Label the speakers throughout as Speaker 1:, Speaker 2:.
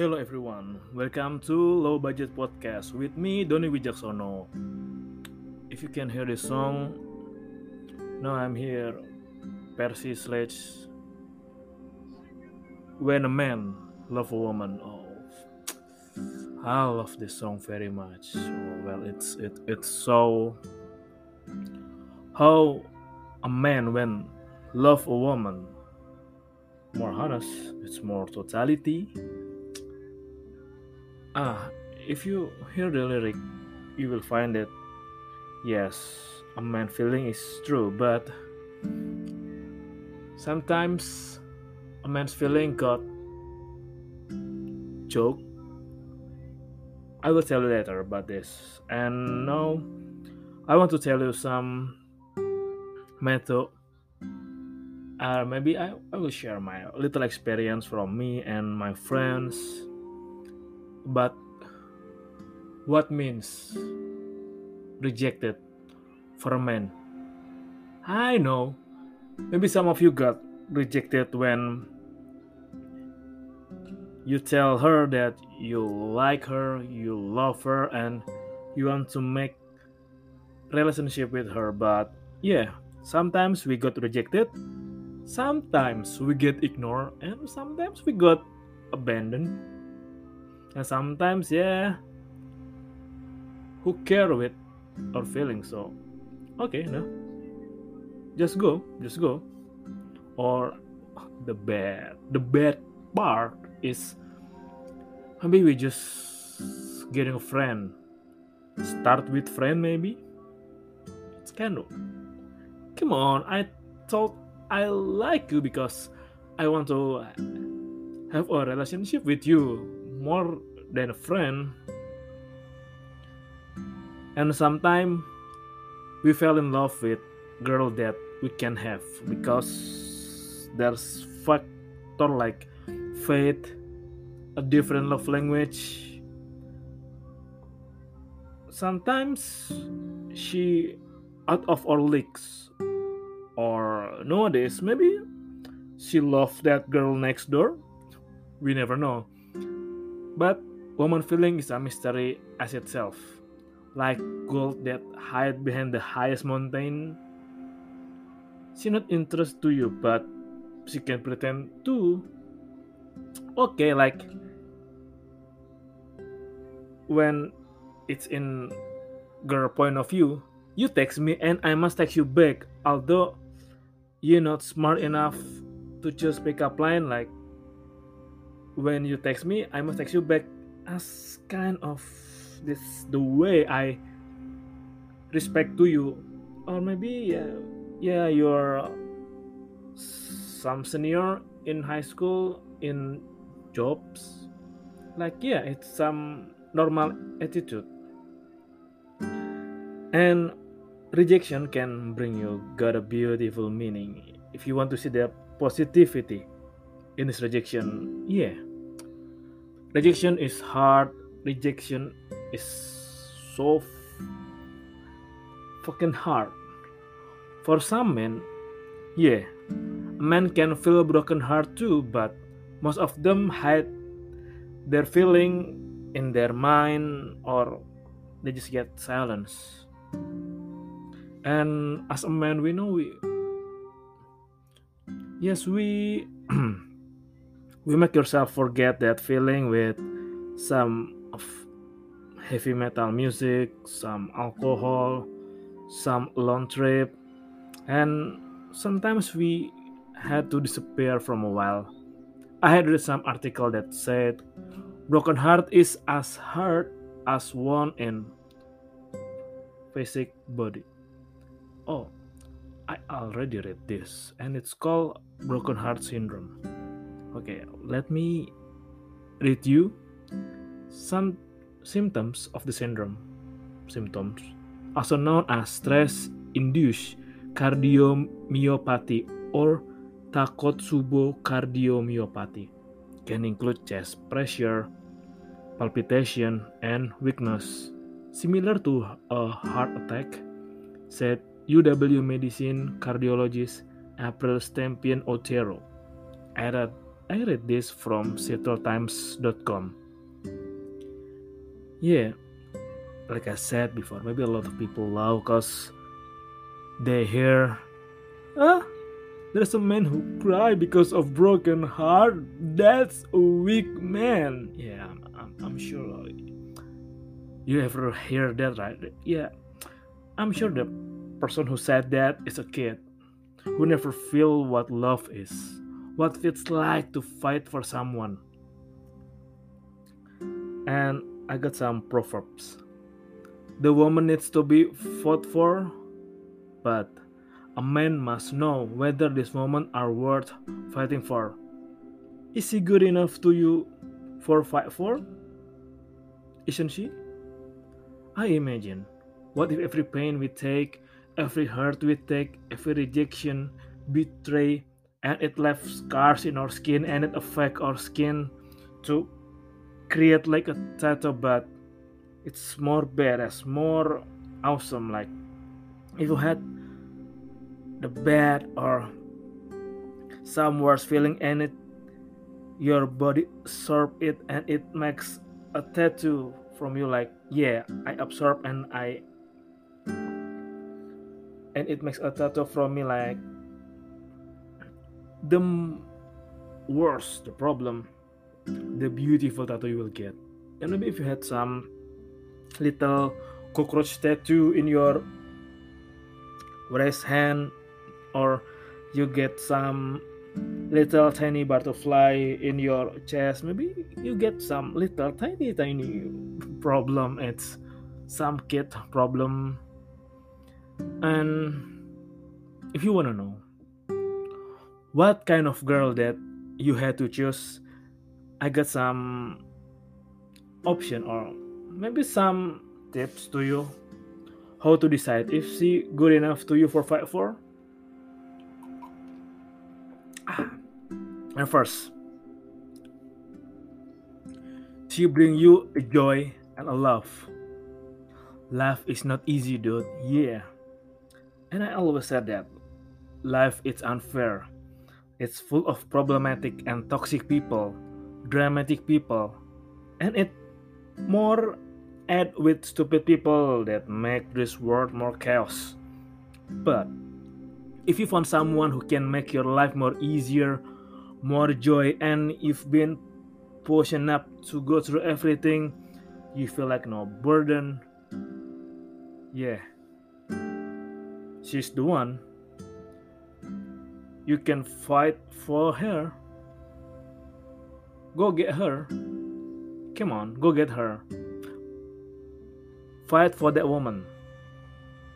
Speaker 1: Hello everyone, welcome to Low Budget Podcast with me Doni Wijaksono. If you can hear this song, now I'm here, Percy Sledge. When a man love a woman, oh, I love this song very much. Well, it's it it's so how a man when love a woman more honest, it's more totality, Ah, if you hear the lyric, you will find that yes, a man feeling is true, but sometimes a man's feeling got joke. I will tell you later about this. And now I want to tell you some method. Uh, maybe I, I will share my little experience from me and my friends but what means rejected for a man? I know. Maybe some of you got rejected when you tell her that you like her, you love her, and you want to make relationship with her. But yeah, sometimes we got rejected, sometimes we get ignored, and sometimes we got abandoned and sometimes yeah who care with our feelings so okay no. Just go just go. Or the bad the bad part is maybe we just getting a friend. Start with friend maybe. It's kind of come on i thought i like you because i want to have a relationship with you more than a friend. And sometimes we fell in love with girl that we can have because there's factor like faith, a different love language. Sometimes she out of our leagues or nowadays maybe she loved that girl next door. We never know but woman feeling is a mystery as itself. Like gold that hide behind the highest mountain. She not interest to you, but she can pretend to. Okay, like when it's in girl point of view, you text me and I must text you back. Although you're not smart enough to just pick up line like when you text me, I must text you back as kind of this the way I respect to you, or maybe yeah, yeah you're some senior in high school in jobs, like yeah it's some normal attitude, and rejection can bring you got a beautiful meaning if you want to see the positivity in this rejection. Yeah. Rejection is hard. Rejection is so fucking hard. For some men yeah men can feel broken heart too but most of them hide their feeling in their mind or they just get silence. And as a man we know we yes we we make yourself forget that feeling with some of heavy metal music, some alcohol, some long trip, and sometimes we had to disappear from a while. I had read some article that said broken heart is as hard as one in physic body. Oh, I already read this, and it's called broken heart syndrome. Okay, let me read you some symptoms of the syndrome. Symptoms, also known as stress-induced cardiomyopathy or Takotsubo cardiomyopathy, can include chest pressure, palpitation, and weakness, similar to a heart attack, said UW Medicine cardiologist April Stampian Otero. Added I read this from seattletimes.com. Yeah, like I said before, maybe a lot of people love because they hear, ah, there's a man who cry because of broken heart. That's a weak man. Yeah, I'm, I'm, I'm sure you ever hear that, right? Yeah, I'm sure the person who said that is a kid who never feel what love is, what it's like to fight for someone. And I got some proverbs. The woman needs to be fought for, but a man must know whether this woman are worth fighting for. Is she good enough to you for fight for? Isn't she? I imagine what if every pain we take every hurt we take, every rejection, betray, and it left scars in our skin and it affect our skin to create like a tattoo, but it's more badass, more awesome. Like if you had the bad or some worse feeling and it your body absorb it and it makes a tattoo from you like yeah i absorb and i and it makes a tattoo from me like the worse the problem the beautiful tattoo you will get. And maybe if you had some little cockroach tattoo in your right hand or you get some little tiny butterfly in your chest maybe you get some little tiny tiny problem. It's some kid problem. And if you want to know what kind of girl that you had to choose, I got some option or maybe some tips to you how to decide if she good enough to you for fight for. Ah. And first, she bring you a joy and a love. Life is not easy, dude. Yeah. And I always said that life is unfair. It's full of problematic and toxic people, dramatic people, and it more add with stupid people that make this world more chaos. But if you find someone who can make your life more easier, more joy, and you've been pushed up to go through everything, you feel like no burden. Yeah, she's the one. You can fight for her. Go get her. Come on, go get her. Fight for that woman.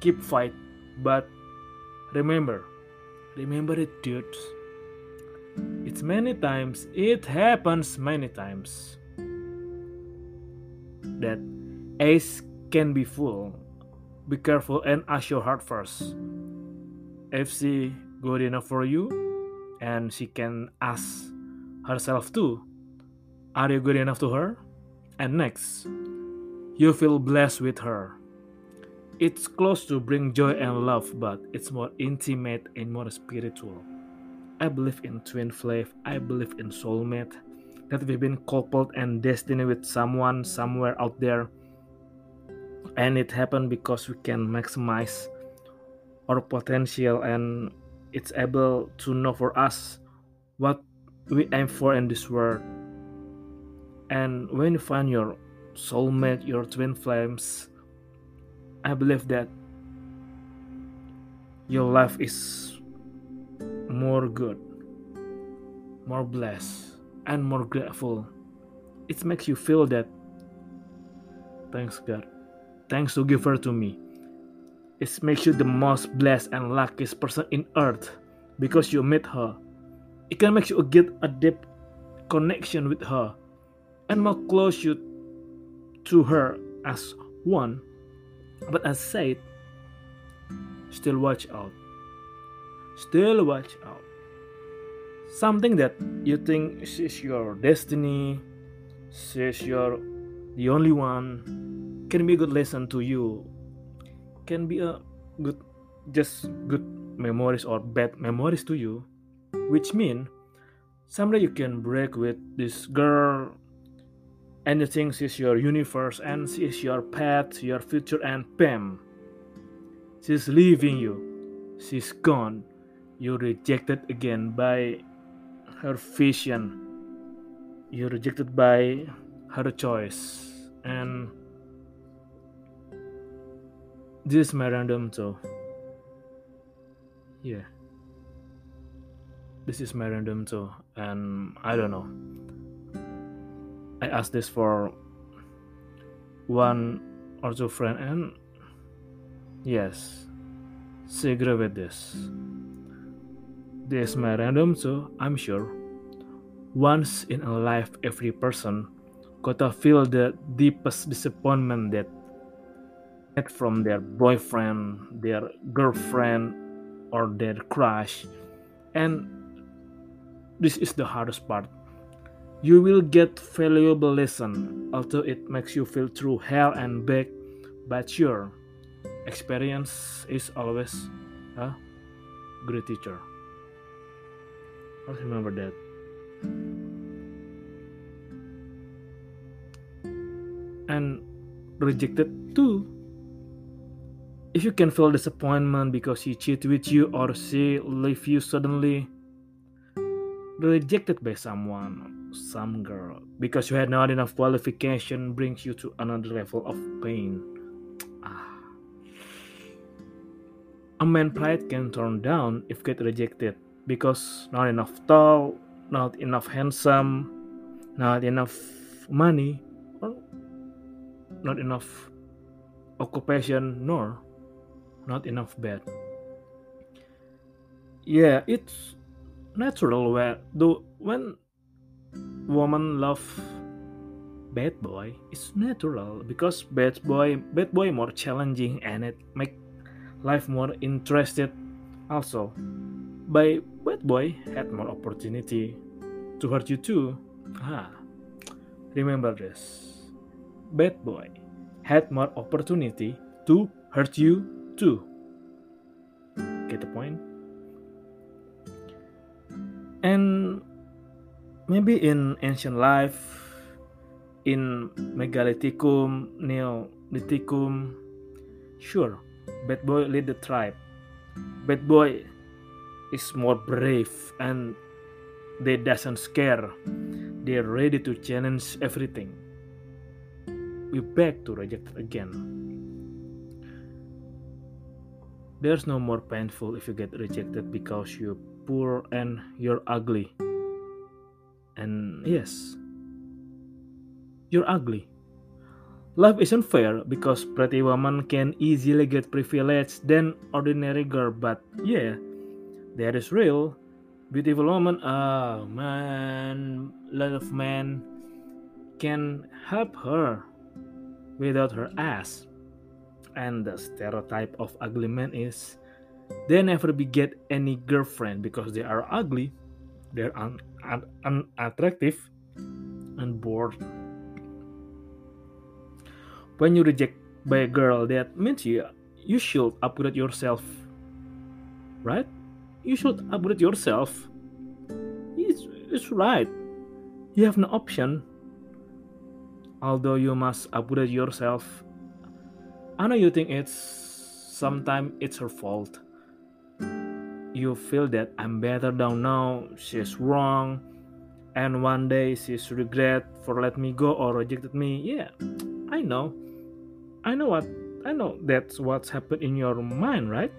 Speaker 1: Keep fight, but remember, remember it, dudes. It's many times, it happens many times that ace can be full be careful and ask your heart first. She good enough for you, and she can ask herself too, are you good enough to her? And next, you feel blessed with her. It's close to bring joy and love, but it's more intimate and more spiritual. I believe in twin flame, I believe in soulmate, that we've been coupled and destiny with someone somewhere out there and it happened because we can maximize our potential and it's able to know for us what we aim for in this world. And when you find your soulmate your twin flames i believe that your life is more good more blessed and more grateful. It makes you feel that thanks god. Thanks to give her to me. It makes you the most blessed and luckiest person in earth because you met her. It can make you get a deep connection with her and more close you to her as one. But as said, still watch out. Still watch out. Something that you think is your destiny, is your the only one, can be a good lesson to you can be a good just good memories or bad memories to you which mean someday you can break with this girl. And you think she's your universe and she's your path your future and bam. She's leaving you. She's gone. You're rejected again by her vision. You're rejected by her choice. And this is my random so yeah. This is my random too and i don't know. I asked this for one or two friend and yes she agree with this. This is my random so i'm sure once in a life every person gotta feel the deepest disappointment that from their boyfriend their girlfriend or their crush and this is the hardest part. You will get valuable lesson, although it makes you feel through hell and back, but sure, experience is always a great teacher. Always remember that. And rejected too. If you can feel disappointment because he cheated with you or she leave you suddenly, rejected by someone, some girl, because you had not enough qualification brings you to another level of pain. Ah. A man pride can turn down if get rejected because not enough tall, not enough handsome, not enough money, or not enough occupation, nor not enough bed. Yeah, it's natural where though when woman love bad boy it's natural because bad boy bad boy more challenging and it make life more interested also. By bad boy had more opportunity to hurt you too. Ah remember this. Bad boy had more opportunity to hurt you too. Get the point? and maybe in ancient life in megalithicum neolithicum sure bad boy lead the tribe. Bad boy is more brave and they doesn't scare. They're ready to challenge everything. We beg to reject again there's no more painful if you get rejected because you're poor and you're ugly. And yes, you're ugly. Life isn't fair because pretty woman can easily get privilege than ordinary girl, but yeah, that is real. Beautiful woman, oh man, lot of men can help her without her ass. And the stereotype of ugly men is they never beget any girlfriend because they are ugly, they're un- un- unattractive, and bored. When you reject by a girl, that means you you should upgrade yourself, right? You should upgrade yourself. It's, it's right. You have no option. Although you must upgrade yourself, I know you think it's sometimes it's her fault you feel that I'm better down now, she's wrong, and one day she's regret for let me go or rejected me. Yeah, I know. I know what I know that's what's happened in your mind, right?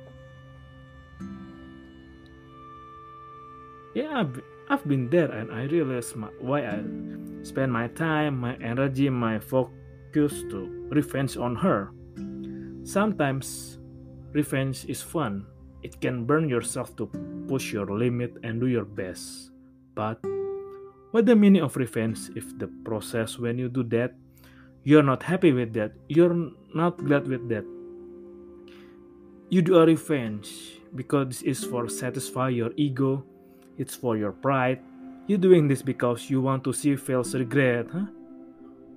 Speaker 1: Yeah, I've, I've been there and I realize my, why I spend my time, my energy, my focus to revenge on her. Sometimes revenge is fun, it can burn yourself to push your limit and do your best. But what the meaning of revenge if the process when you do that you're not happy with that, you're not glad with that. You do a revenge because this is for satisfy your ego, it's for your pride. You're doing this because you want to see feels regret, huh?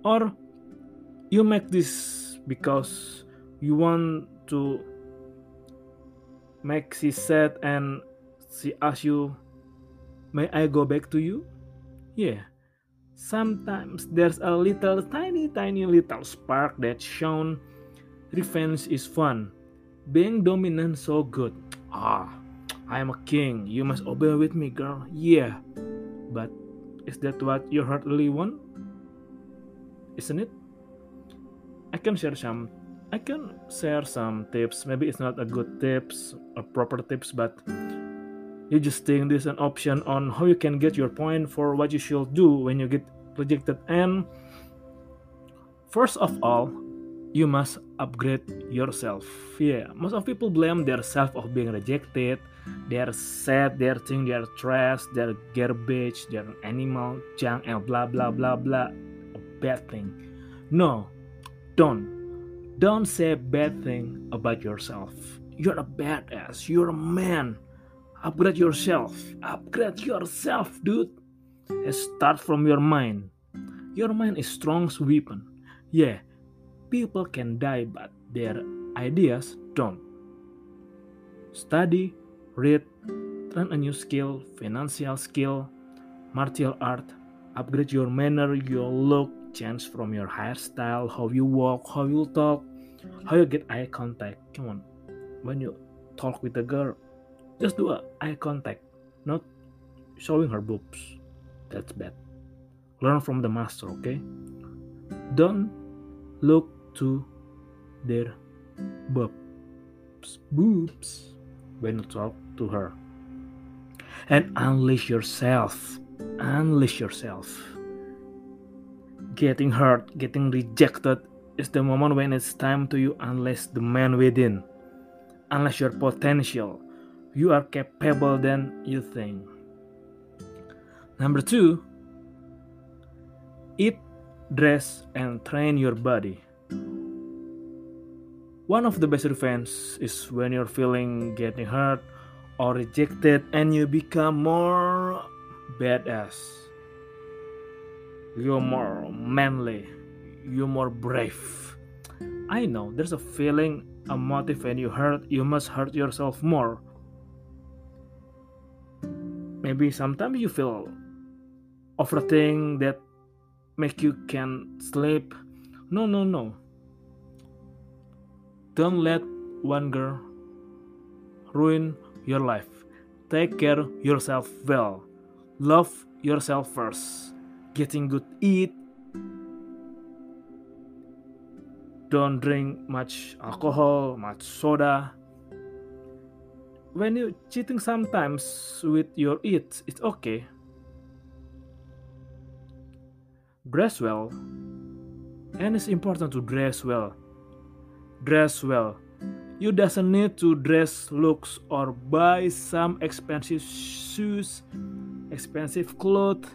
Speaker 1: Or you make this because you want to make she sad and she asks you May I go back to you? Yeah. Sometimes there's a little tiny, tiny little spark that's shown revenge is fun. Being dominant so good. Ah, I am a king. You must obey with me, girl. Yeah. But is that what your heart really want? Isn't it? I can share some I can share some tips. Maybe it's not a good tips or proper tips, but you just think this an option on how you can get your point for what you should do when you get rejected. And first of all, you must upgrade yourself. Yeah, most of people blame their self of being rejected. They're sad, they're think they're trash, they're garbage, they're animal, junk, and blah blah blah blah. A bad thing. No, don't don't say a bad thing about yourself. You're a badass. You're a man. Upgrade yourself. Upgrade yourself, dude. Start from your mind. Your mind is strongest weapon. Yeah, people can die, but their ideas don't. Study, read, learn a new skill, financial skill, martial art, upgrade your manner, your look, change from your hairstyle, how you walk, how you talk, how you get eye contact. Come on, when you talk with a girl, just do a eye contact, not showing her boobs. That's bad. Learn from the master, okay? Don't look to their boobs, boobs when you talk to her. And unleash yourself. Unleash yourself getting hurt, getting rejected is the moment when it's time to you unless the man within, unless your potential, you are capable than you think. Number two, eat, dress, and train your body. One of the best revenge is when you're feeling getting hurt or rejected and you become more badass you're more manly, you're more brave. I know there's a feeling, a motive when you hurt, you must hurt yourself more. Maybe sometimes you feel overthink that make you can sleep. No, no, no. Don't let one girl ruin your life. Take care yourself well. Love yourself first getting good eat. Don't drink much alcohol much soda. When you cheating sometimes with your eat it's okay. Dress well. And it's important to dress well. Dress well. You doesn't need to dress looks or buy some expensive shoes expensive clothes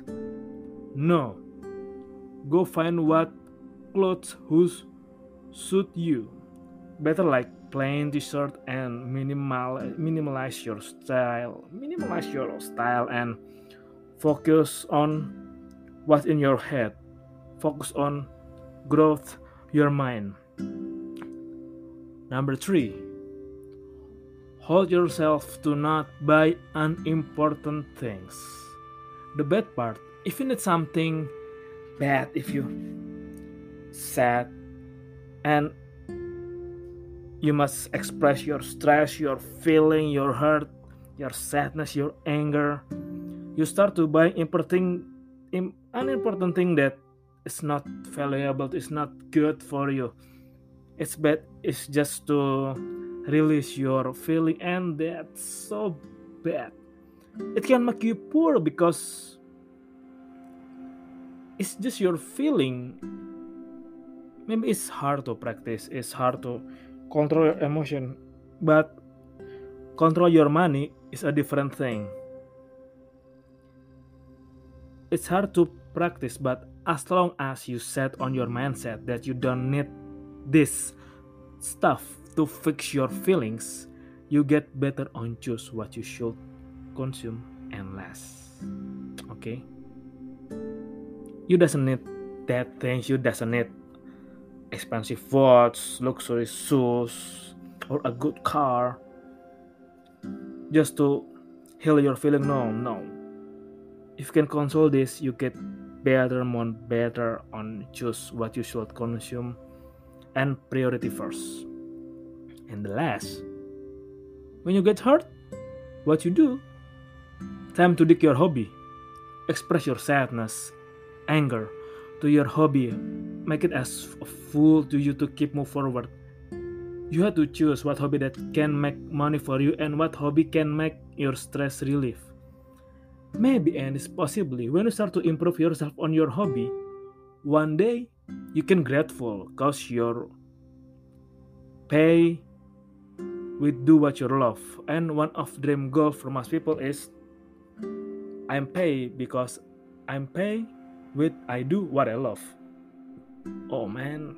Speaker 1: no. Go find what clothes whose suit you. Better like plain t-shirt and minimal minimalize your style. Minimalize your style and focus on what's in your head. Focus on growth your mind. Number three, hold yourself to not buy unimportant things. The bad part if you need something bad, if you sad, and you must express your stress, your feeling, your hurt, your sadness, your anger. You start to buy important, unimportant thing that is not valuable, it's not good for you. It's bad. It's just to release your feeling, and that's so bad. It can make you poor because it's just your feeling. Maybe it's hard to practice it's hard to control your emotion but control your money is a different thing. It's hard to practice but as long as you set on your mindset that you don't need this stuff to fix your feelings you get better on choose what you should consume and less. Okay you doesn't need that things you doesn't need expensive watch luxury shoes or a good car just to heal your feeling no no if you can control this, you get better, more better on choose what you should consume and priority first. And the last, when you get hurt, what you do? Time to dig your hobby. Express your sadness, anger to your hobby. Make it as a fool to you to keep move forward. You have to choose what hobby that can make money for you and what hobby can make your stress relief. Maybe and it's possibly when you start to improve yourself on your hobby, one day you can grateful cause your pay with do what you love. And one of dream goal for most people is I'm pay because I'm pay with I do what I love. Oh man,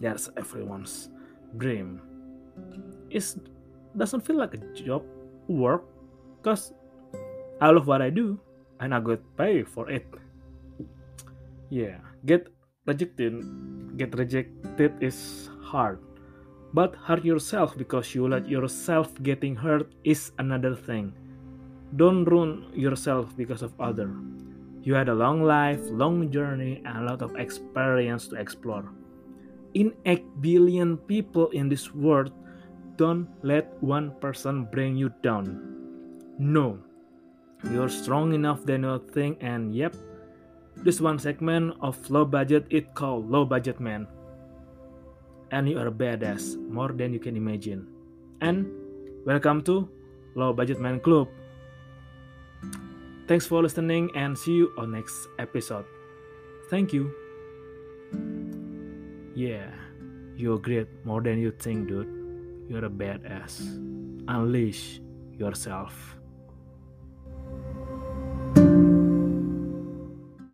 Speaker 1: that's everyone's dream. It doesn't feel like a job, work, cause I love what I do and I got pay for it. Yeah, get rejected, get rejected is hard. But hurt yourself because you let yourself getting hurt is another thing. Don't ruin yourself because of other. You had a long life, long journey, and a lot of experience to explore. In 8 billion people in this world, don't let one person bring you down. No, you're strong enough than you think, and yep, this one segment of low budget it called low budget man. And you are a badass more than you can imagine. And welcome to Low Budget Man Club. Thanks for listening and see you on next episode. Thank you. Yeah, you're great more than you think, dude. You're a badass. Unleash yourself.